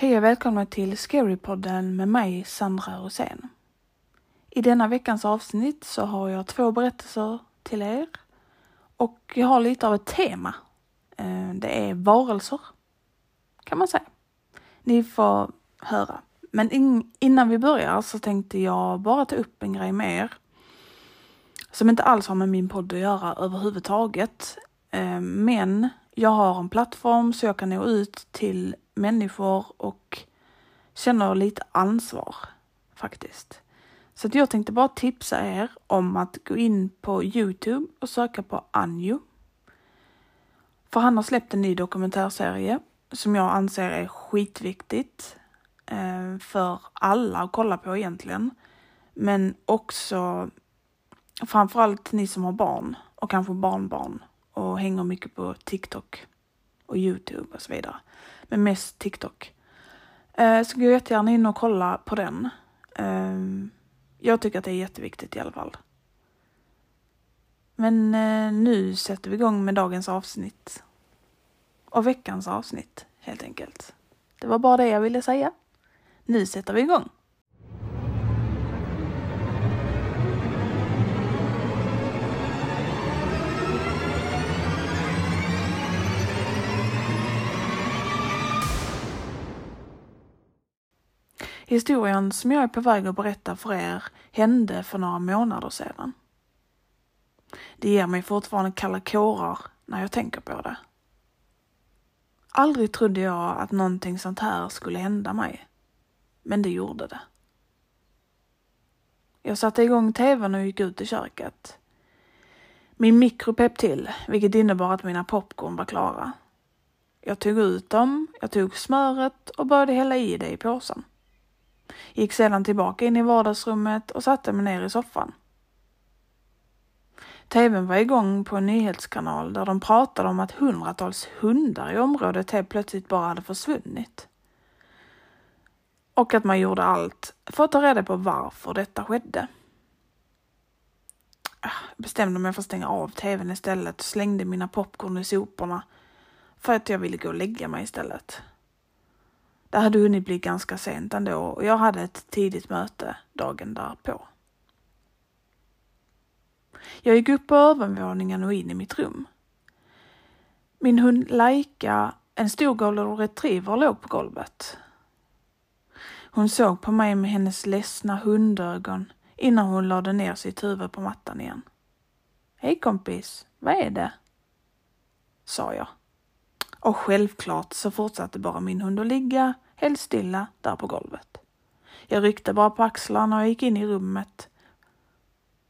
Hej och välkomna till Scarypodden med mig, Sandra Rosén. I denna veckans avsnitt så har jag två berättelser till er och jag har lite av ett tema. Eh, det är varelser, kan man säga. Ni får höra. Men in, innan vi börjar så tänkte jag bara ta upp en grej med er som inte alls har med min podd att göra överhuvudtaget. Eh, men jag har en plattform så jag kan nå ut till människor och känner lite ansvar faktiskt. Så att jag tänkte bara tipsa er om att gå in på Youtube och söka på Anjo. För han har släppt en ny dokumentärserie som jag anser är skitviktigt eh, för alla att kolla på egentligen. Men också framförallt ni som har barn och kanske barnbarn och hänger mycket på TikTok och Youtube och så vidare. Men mest TikTok. Eh, så gå jättegärna in och kolla på den. Eh, jag tycker att det är jätteviktigt i alla fall. Men eh, nu sätter vi igång med dagens avsnitt. Och veckans avsnitt, helt enkelt. Det var bara det jag ville säga. Nu sätter vi igång. Historien som jag är på väg att berätta för er hände för några månader sedan. Det ger mig fortfarande kalla kårar när jag tänker på det. Aldrig trodde jag att någonting sånt här skulle hända mig. Men det gjorde det. Jag satte igång tvn och gick ut i köket. Min mikro pep till, vilket innebar att mina popcorn var klara. Jag tog ut dem, jag tog smöret och började hälla i det i påsen gick sedan tillbaka in i vardagsrummet och satte mig ner i soffan. TVn var igång på en nyhetskanal där de pratade om att hundratals hundar i området helt plötsligt bara hade försvunnit. Och att man gjorde allt för att ta reda på varför detta skedde. Ah, jag bestämde mig för att stänga av TVn istället och slängde mina popcorn i soporna för att jag ville gå och lägga mig istället. Det hade hunnit bli ganska sent ändå och jag hade ett tidigt möte dagen därpå. Jag gick upp på övervåningen och in i mitt rum. Min hund Laika, en stor golden retriever, låg på golvet. Hon såg på mig med hennes ledsna hundögon innan hon lade ner sitt huvud på mattan igen. Hej kompis, vad är det? sa jag. Och självklart så fortsatte bara min hund att ligga helt stilla där på golvet. Jag ryckte bara på axlarna och gick in i rummet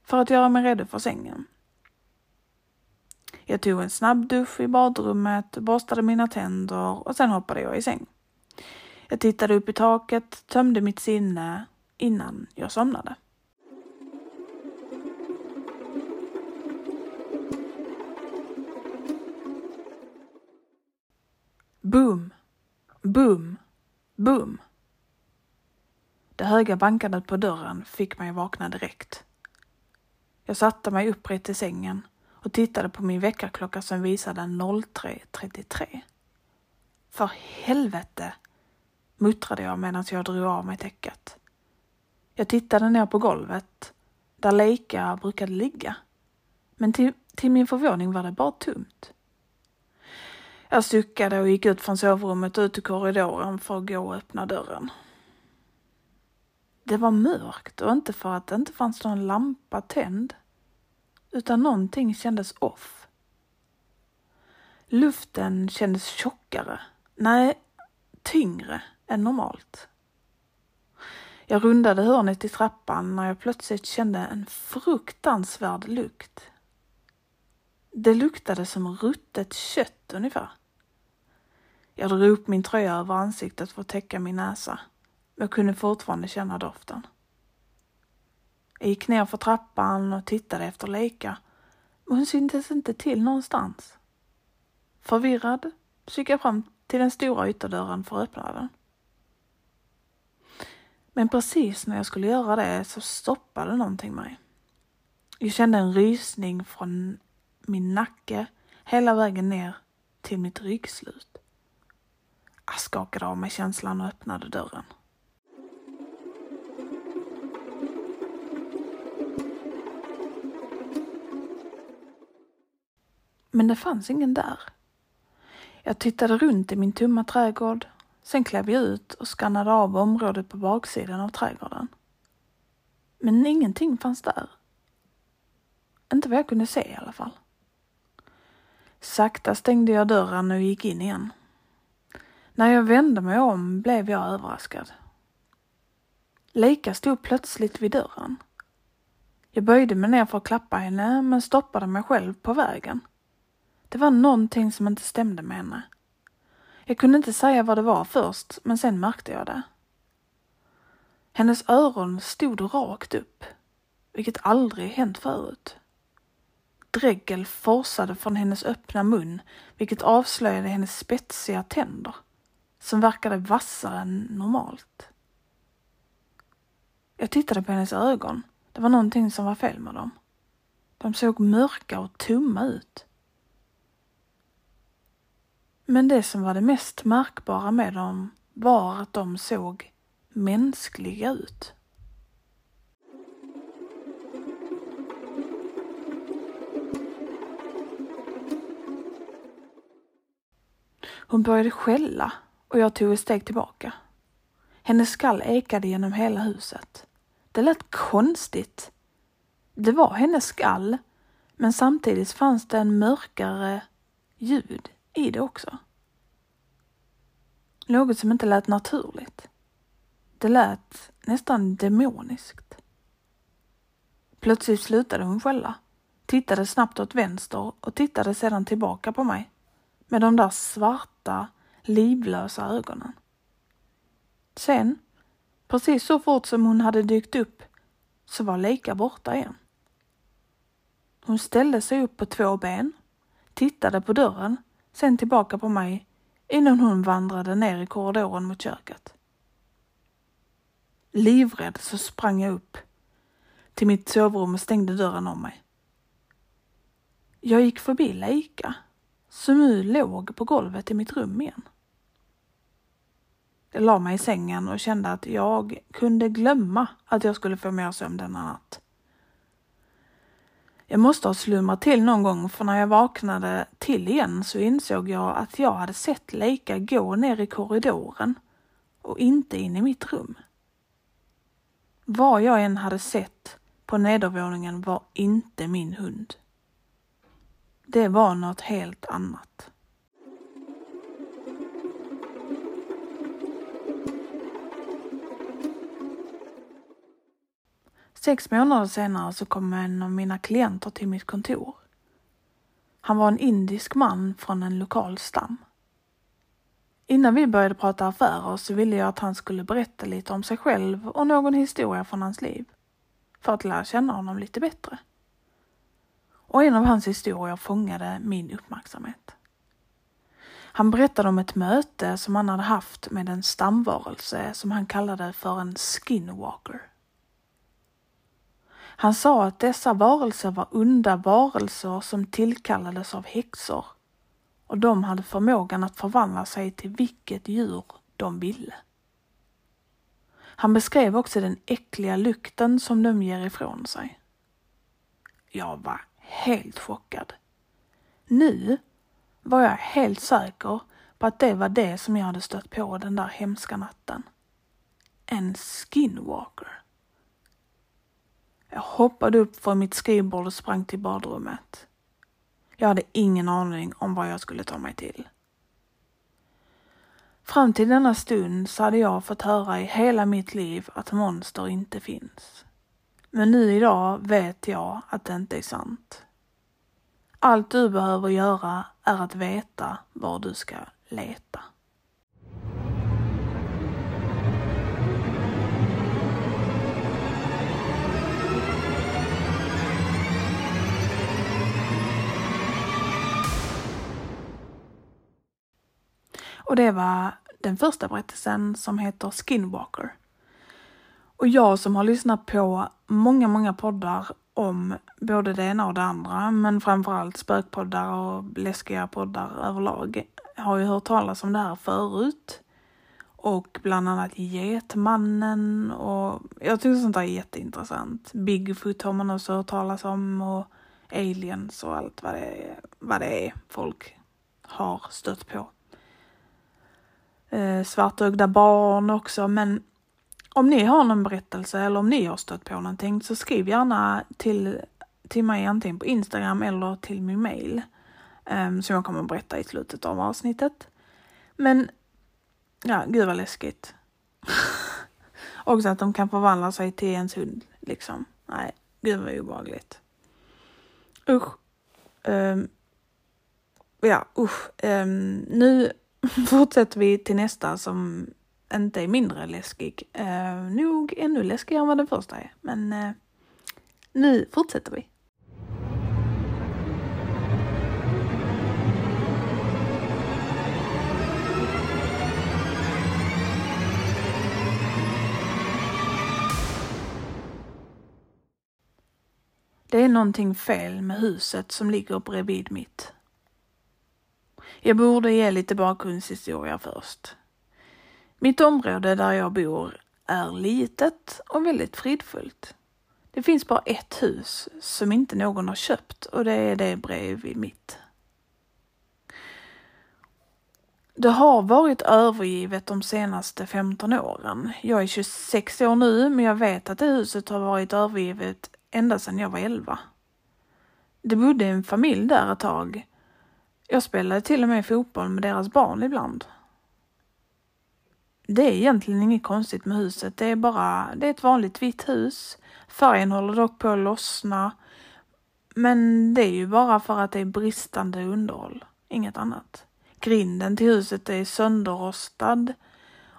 för att göra mig redo för sängen. Jag tog en snabb dusch i badrummet, borstade mina tänder och sen hoppade jag i säng. Jag tittade upp i taket, tömde mitt sinne innan jag somnade. Boom! Boom! Boom! Det höga bankandet på dörren fick mig att vakna direkt. Jag satte mig upprätt i sängen och tittade på min väckarklocka som visade 03.33. För helvete! muttrade jag medan jag drog av mig täcket. Jag tittade ner på golvet där Leika brukade ligga. Men till, till min förvåning var det bara tomt. Jag suckade och gick ut från sovrummet och ut i korridoren för att gå och öppna dörren. Det var mörkt och inte för att det inte fanns någon lampa tänd, utan någonting kändes off. Luften kändes tjockare, nej, tyngre än normalt. Jag rundade hörnet i trappan när jag plötsligt kände en fruktansvärd lukt. Det luktade som ruttet kött ungefär. Jag drog upp min tröja över ansiktet för att täcka min näsa, men jag kunde fortfarande känna doften. Jag gick ner för trappan och tittade efter Leika, men hon syntes inte till någonstans. Förvirrad så gick jag fram till den stora ytterdörren för att öppna den. Men precis när jag skulle göra det så stoppade någonting mig. Jag kände en rysning från min nacke hela vägen ner till mitt ryggslut. Jag skakade av mig känslan och öppnade dörren. Men det fanns ingen där. Jag tittade runt i min tomma trädgård. Sen klev jag ut och skannade av området på baksidan av trädgården. Men ingenting fanns där. Inte vad jag kunde se i alla fall. Sakta stängde jag dörren och gick in igen. När jag vände mig om blev jag överraskad. Lika stod plötsligt vid dörren. Jag böjde mig ner för att klappa henne men stoppade mig själv på vägen. Det var någonting som inte stämde med henne. Jag kunde inte säga vad det var först, men sen märkte jag det. Hennes öron stod rakt upp, vilket aldrig hänt förut. Dregel forsade från hennes öppna mun, vilket avslöjade hennes spetsiga tänder, som verkade vassare än normalt. Jag tittade på hennes ögon. Det var någonting som var fel med dem. De såg mörka och tumma ut. Men det som var det mest märkbara med dem var att de såg mänskliga ut. Hon började skälla och jag tog ett steg tillbaka. Hennes skall ekade genom hela huset. Det lät konstigt. Det var hennes skall, men samtidigt fanns det en mörkare ljud i det också. Något som inte lät naturligt. Det lät nästan demoniskt. Plötsligt slutade hon skälla, tittade snabbt åt vänster och tittade sedan tillbaka på mig med de där svarta, livlösa ögonen. Sen, precis så fort som hon hade dykt upp, så var Leika borta igen. Hon ställde sig upp på två ben, tittade på dörren, sen tillbaka på mig innan hon vandrade ner i korridoren mot köket. Livrädd så sprang jag upp till mitt sovrum och stängde dörren om mig. Jag gick förbi Leika, som nu låg på golvet i mitt rum igen. Jag la mig i sängen och kände att jag kunde glömma att jag skulle få mer sömn denna natt. Jag måste ha slumrat till någon gång för när jag vaknade till igen så insåg jag att jag hade sett Leika gå ner i korridoren och inte in i mitt rum. Vad jag än hade sett på nedervåningen var inte min hund. Det var något helt annat. Sex månader senare så kom en av mina klienter till mitt kontor. Han var en indisk man från en lokal stam. Innan vi började prata affärer så ville jag att han skulle berätta lite om sig själv och någon historia från hans liv. För att lära känna honom lite bättre. Och en av hans historier fångade min uppmärksamhet. Han berättade om ett möte som han hade haft med en stamvarelse som han kallade för en skinwalker. Han sa att dessa varelser var onda varelser som tillkallades av häxor och de hade förmågan att förvandla sig till vilket djur de ville. Han beskrev också den äckliga lukten som de ger ifrån sig. Jag var helt chockad. Nu var jag helt säker på att det var det som jag hade stött på den där hemska natten. En skinwalker. Jag hoppade upp från mitt skrivbord och sprang till badrummet. Jag hade ingen aning om vad jag skulle ta mig till. Fram till denna stund så hade jag fått höra i hela mitt liv att monster inte finns. Men nu idag vet jag att det inte är sant. Allt du behöver göra är att veta var du ska leta. Och det var den första berättelsen som heter Skinwalker. Och jag som har lyssnat på många, många poddar om både det ena och det andra, men framförallt spökpoddar och läskiga poddar överlag, har ju hört talas om det här förut. och bland annat Getmannen och jag tycker sånt där är jätteintressant. Bigfoot har man också hört talas om och aliens och allt vad det är, vad det är folk har stött på. Eh, svartögda barn också men om ni har någon berättelse eller om ni har stött på någonting så skriv gärna till, till mig antingen på Instagram eller till min mail. Um, som jag kommer att berätta i slutet av avsnittet. Men ja, gud vad läskigt. Också att de kan förvandla sig till ens hund liksom. Nej, gud vad obehagligt. Usch. Um, ja, usch. Um, nu fortsätter vi till nästa som inte är mindre läskig. Eh, nog ännu läskigare än vad den första är. Men eh, nu fortsätter vi. Det är någonting fel med huset som ligger bredvid mitt. Jag borde ge lite bakgrundshistoria först. Mitt område där jag bor är litet och väldigt fridfullt. Det finns bara ett hus som inte någon har köpt och det är det bredvid mitt. Det har varit övergivet de senaste 15 åren. Jag är 26 år nu, men jag vet att det huset har varit övergivet ända sedan jag var 11. Det bodde en familj där ett tag. Jag spelade till och med fotboll med deras barn ibland. Det är egentligen inget konstigt med huset. Det är bara, det är ett vanligt vitt hus. Färgen håller dock på att lossna. Men det är ju bara för att det är bristande underhåll, inget annat. Grinden till huset är sönderrostad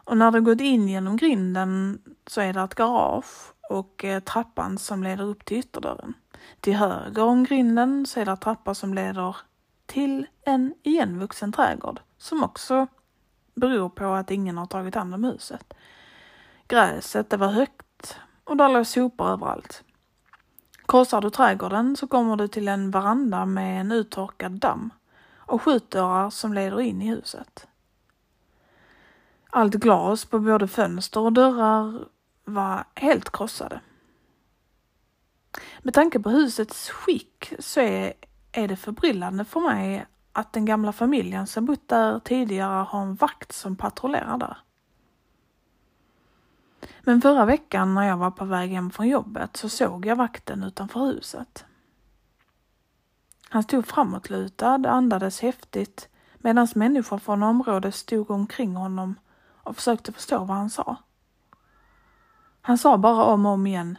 och när du gått in genom grinden så är det ett garage och eh, trappan som leder upp till ytterdörren. Till höger om grinden så är det trappan som leder till en igenvuxen trädgård som också beror på att ingen har tagit hand om huset. Gräset det var högt och där låg sopor överallt. Korsar du trädgården så kommer du till en veranda med en uttorkad damm och skjutdörrar som leder in i huset. Allt glas på både fönster och dörrar var helt krossade. Med tanke på husets skick så är, är det förbryllande för mig att den gamla familjen som bott där tidigare har en vakt som patrullerar där. Men förra veckan när jag var på väg hem från jobbet så såg jag vakten utanför huset. Han stod framåtlutad, andades häftigt medan människor från området stod omkring honom och försökte förstå vad han sa. Han sa bara om och om igen,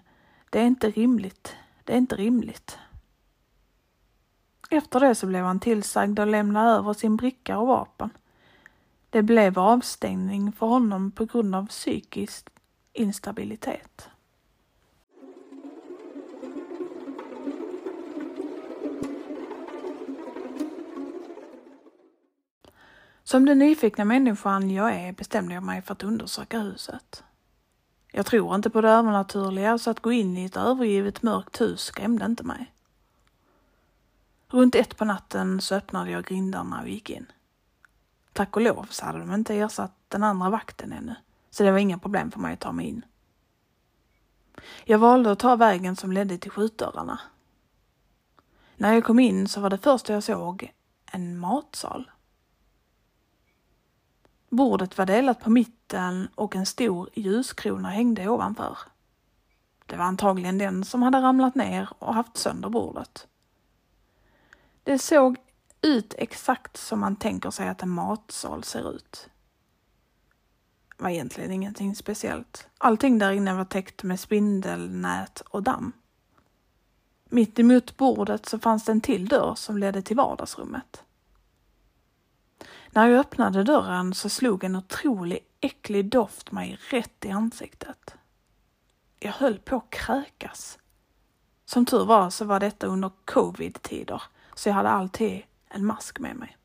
det är inte rimligt, det är inte rimligt. Efter det så blev han tillsagd att lämna över sin bricka och vapen. Det blev avstängning för honom på grund av psykisk instabilitet. Som den nyfikna människan jag är bestämde jag mig för att undersöka huset. Jag tror inte på det övernaturliga så att gå in i ett övergivet mörkt hus skrämde inte mig. Runt ett på natten så öppnade jag grindarna och gick in. Tack och lov så hade de inte ersatt den andra vakten ännu, så det var inga problem för mig att ta mig in. Jag valde att ta vägen som ledde till skjutdörrarna. När jag kom in så var det första jag såg en matsal. Bordet var delat på mitten och en stor ljuskrona hängde ovanför. Det var antagligen den som hade ramlat ner och haft sönder bordet. Det såg ut exakt som man tänker sig att en matsal ser ut. Det var egentligen ingenting speciellt. Allting där inne var täckt med spindelnät och damm. Mitt emot bordet så fanns det en till dörr som ledde till vardagsrummet. När jag öppnade dörren så slog en otrolig äcklig doft mig rätt i ansiktet. Jag höll på att kräkas. Som tur var så var detta under covid-tider, så jag hade alltid en mask med mig.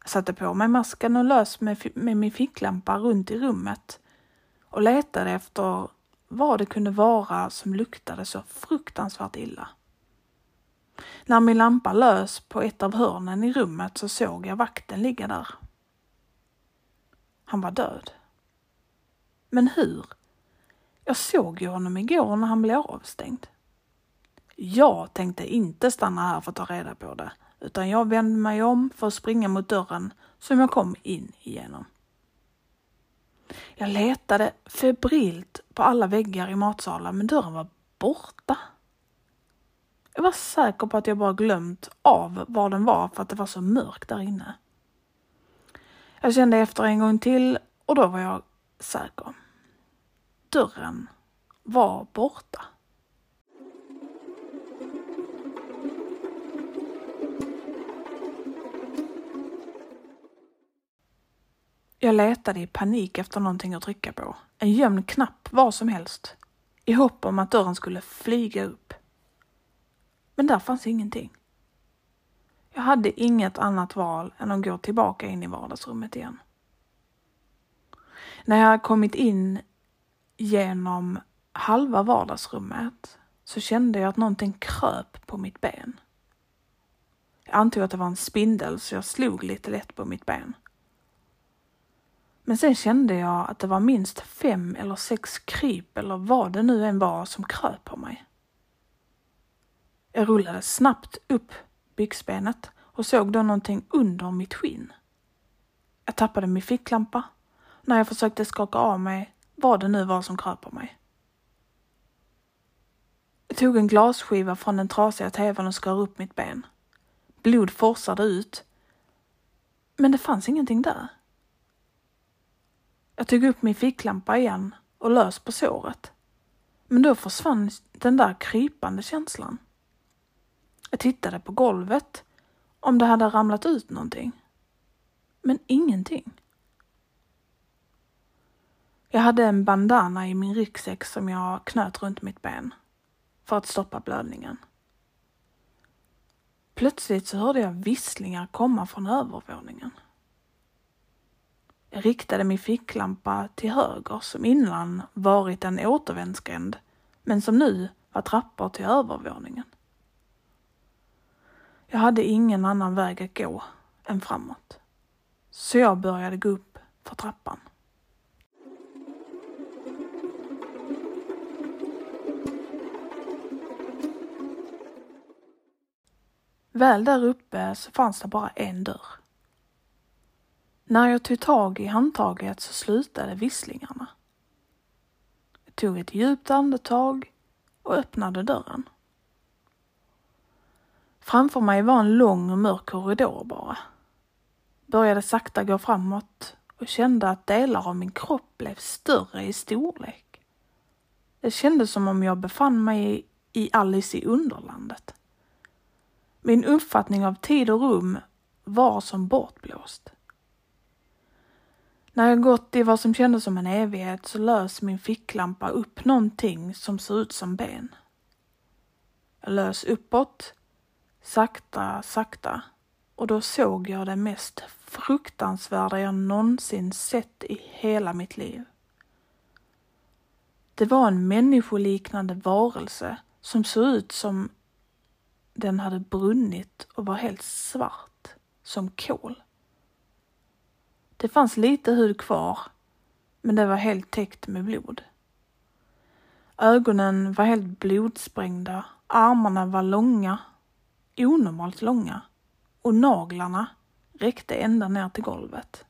Jag satte på mig masken och lös med, med min ficklampa runt i rummet och letade efter vad det kunde vara som luktade så fruktansvärt illa. När min lampa lös på ett av hörnen i rummet så såg jag vakten ligga där. han var död. Men hur? Jag såg ju honom igår när han blev avstängd. Jag tänkte inte stanna här för att ta reda på det, utan jag vände mig om för att springa mot dörren som jag kom in igenom. Jag letade febrilt på alla väggar i matsalen, men dörren var borta. Jag var säker på att jag bara glömt av var den var för att det var så mörkt där inne. Jag kände efter en gång till och då var jag säker. Dörren var borta. Jag letade i panik efter någonting att trycka på. En gömd knapp, vad som helst. I hopp om att dörren skulle flyga upp. Men där fanns ingenting. Jag hade inget annat val än att gå tillbaka in i vardagsrummet igen. När jag kommit in genom halva vardagsrummet så kände jag att någonting kröp på mitt ben. Jag antog att det var en spindel så jag slog lite lätt på mitt ben. Men sen kände jag att det var minst fem eller sex kryp eller vad det nu än var som kröp på mig. Jag rullade snabbt upp byxbenet och såg då någonting under mitt skinn. Jag tappade min ficklampa. När jag försökte skaka av mig vad det nu var som kröp på mig. Jag tog en glasskiva från den trasiga tvn och skar upp mitt ben. Blod forsade ut. Men det fanns ingenting där. Jag tog upp min ficklampa igen och lös på såret. Men då försvann den där krypande känslan. Jag tittade på golvet om det hade ramlat ut någonting. Men ingenting. Jag hade en bandana i min ryggsäck som jag knöt runt mitt ben för att stoppa blödningen. Plötsligt så hörde jag visslingar komma från övervåningen. Jag riktade min ficklampa till höger som innan varit en återvändsgränd men som nu var trappor till övervåningen. Jag hade ingen annan väg att gå än framåt. Så jag började gå upp för trappan. Väl där uppe så fanns det bara en dörr. När jag tog tag i handtaget så slutade visslingarna. Jag tog ett djupt andetag och öppnade dörren. Framför mig var en lång och mörk korridor bara. Började sakta gå framåt och kände att delar av min kropp blev större i storlek. Det kändes som om jag befann mig i Alice i Underlandet. Min uppfattning av tid och rum var som bortblåst. När jag gått i vad som kändes som en evighet så lös min ficklampa upp någonting som såg ut som ben. Jag lös uppåt, sakta, sakta och då såg jag det mest fruktansvärda jag någonsin sett i hela mitt liv. Det var en människoliknande varelse som såg ut som den hade brunnit och var helt svart som kol. Det fanns lite hud kvar, men det var helt täckt med blod. Ögonen var helt blodsprängda, armarna var långa, onormalt långa och naglarna räckte ända ner till golvet.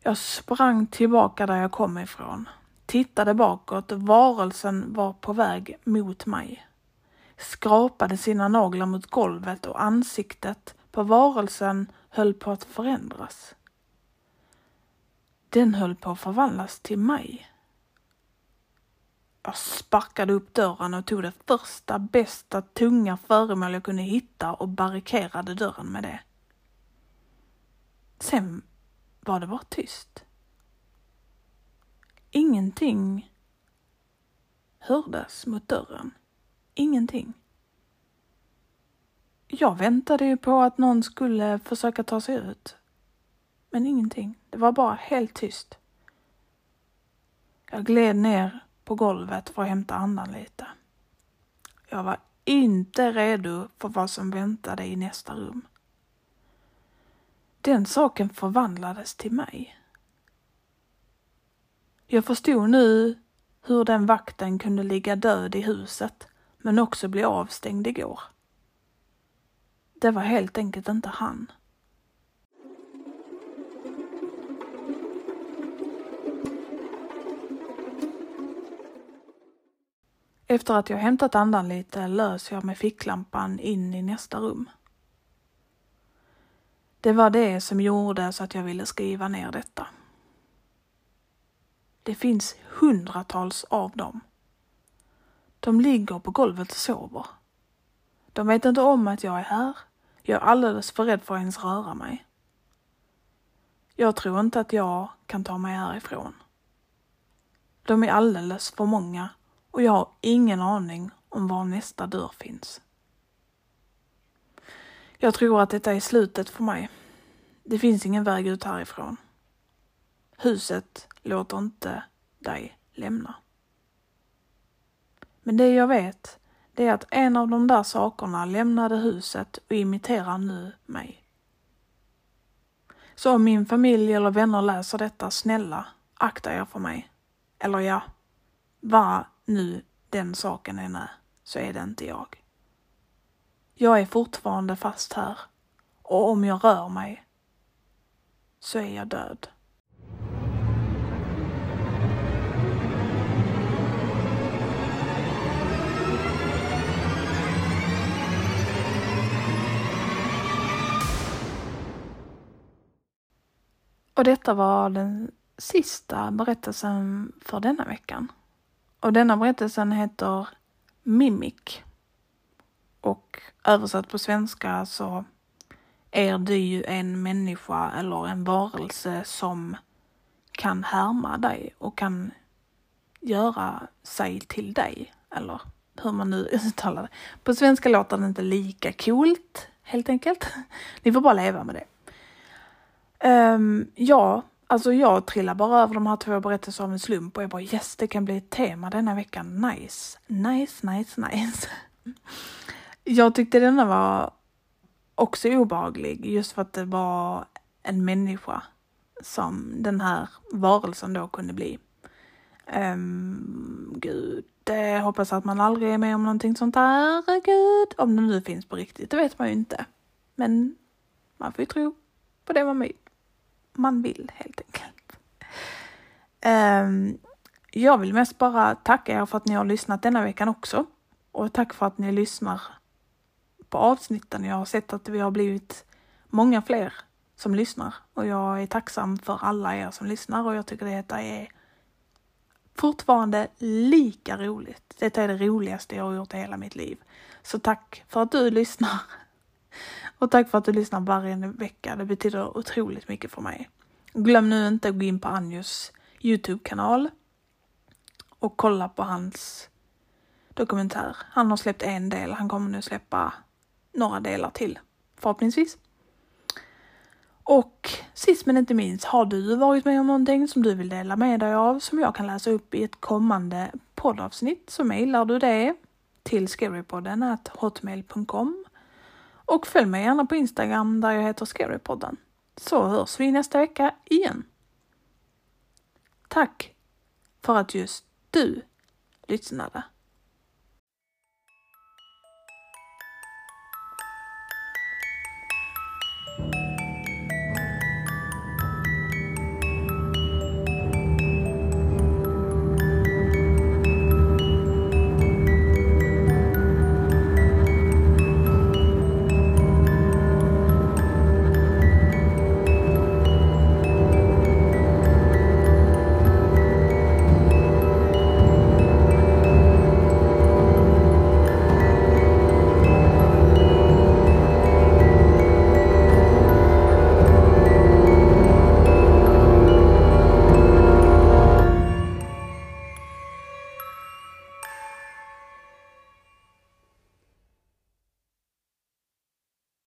Jag sprang tillbaka där jag kom ifrån, tittade bakåt och varelsen var på väg mot mig. Skrapade sina naglar mot golvet och ansiktet på varelsen höll på att förändras. Den höll på att förvandlas till mig. Jag sparkade upp dörren och tog det första, bästa, tunga föremål jag kunde hitta och barrikerade dörren med det. Sen var det bara tyst. Ingenting hördes mot dörren. Ingenting. Jag väntade ju på att någon skulle försöka ta sig ut. Men ingenting. Det var bara helt tyst. Jag gled ner på golvet för att hämta andan lite. Jag var inte redo för vad som väntade i nästa rum. Den saken förvandlades till mig. Jag förstod nu hur den vakten kunde ligga död i huset men också bli avstängd igår. Det var helt enkelt inte han. Efter att jag hämtat andan lite lös jag med ficklampan in i nästa rum. Det var det som gjorde så att jag ville skriva ner detta. Det finns hundratals av dem. De ligger på golvet och sover. De vet inte om att jag är här. Jag är alldeles för rädd för att ens röra mig. Jag tror inte att jag kan ta mig härifrån. De är alldeles för många och jag har ingen aning om var nästa dörr finns. Jag tror att detta är slutet för mig. Det finns ingen väg ut härifrån. Huset låter inte dig lämna. Men det jag vet, det är att en av de där sakerna lämnade huset och imiterar nu mig. Så om min familj eller vänner läser detta, snälla, akta er för mig. Eller ja, vad nu den saken än är, så är det inte jag. Jag är fortfarande fast här och om jag rör mig så är jag död. Och detta var den sista berättelsen för denna veckan. Och denna berättelsen heter Mimic. Och översatt på svenska så är du ju en människa eller en varelse som kan härma dig och kan göra sig till dig. Eller hur man nu uttalar det. På svenska låter det inte lika coolt helt enkelt. Ni får bara leva med det. Um, ja, alltså jag trillar bara över de här två berättelserna av en slump och jag bara yes, det kan bli ett tema denna veckan. Nice, nice, nice, nice. jag tyckte denna var också obehaglig just för att det var en människa som den här varelsen då kunde bli. Um, gud, eh, hoppas att man aldrig är med om någonting sånt här. Gud, om det nu finns på riktigt, det vet man ju inte. Men man får ju tro på det man vill man vill helt enkelt. Um, jag vill mest bara tacka er för att ni har lyssnat denna veckan också. Och tack för att ni lyssnar på avsnitten. Jag har sett att vi har blivit många fler som lyssnar och jag är tacksam för alla er som lyssnar och jag tycker detta är fortfarande lika roligt. Detta är det roligaste jag har gjort i hela mitt liv. Så tack för att du lyssnar. Och tack för att du lyssnar varje vecka. Det betyder otroligt mycket för mig. Glöm nu inte att gå in på Anjos Youtube-kanal och kolla på hans dokumentär. Han har släppt en del, han kommer nu släppa några delar till förhoppningsvis. Och sist men inte minst, har du varit med om någonting som du vill dela med dig av som jag kan läsa upp i ett kommande poddavsnitt så mejlar du det till scarypodden hotmail.com och följ mig gärna på Instagram där jag heter Scarypodden. Så hörs vi nästa vecka igen. Tack för att just du lyssnade.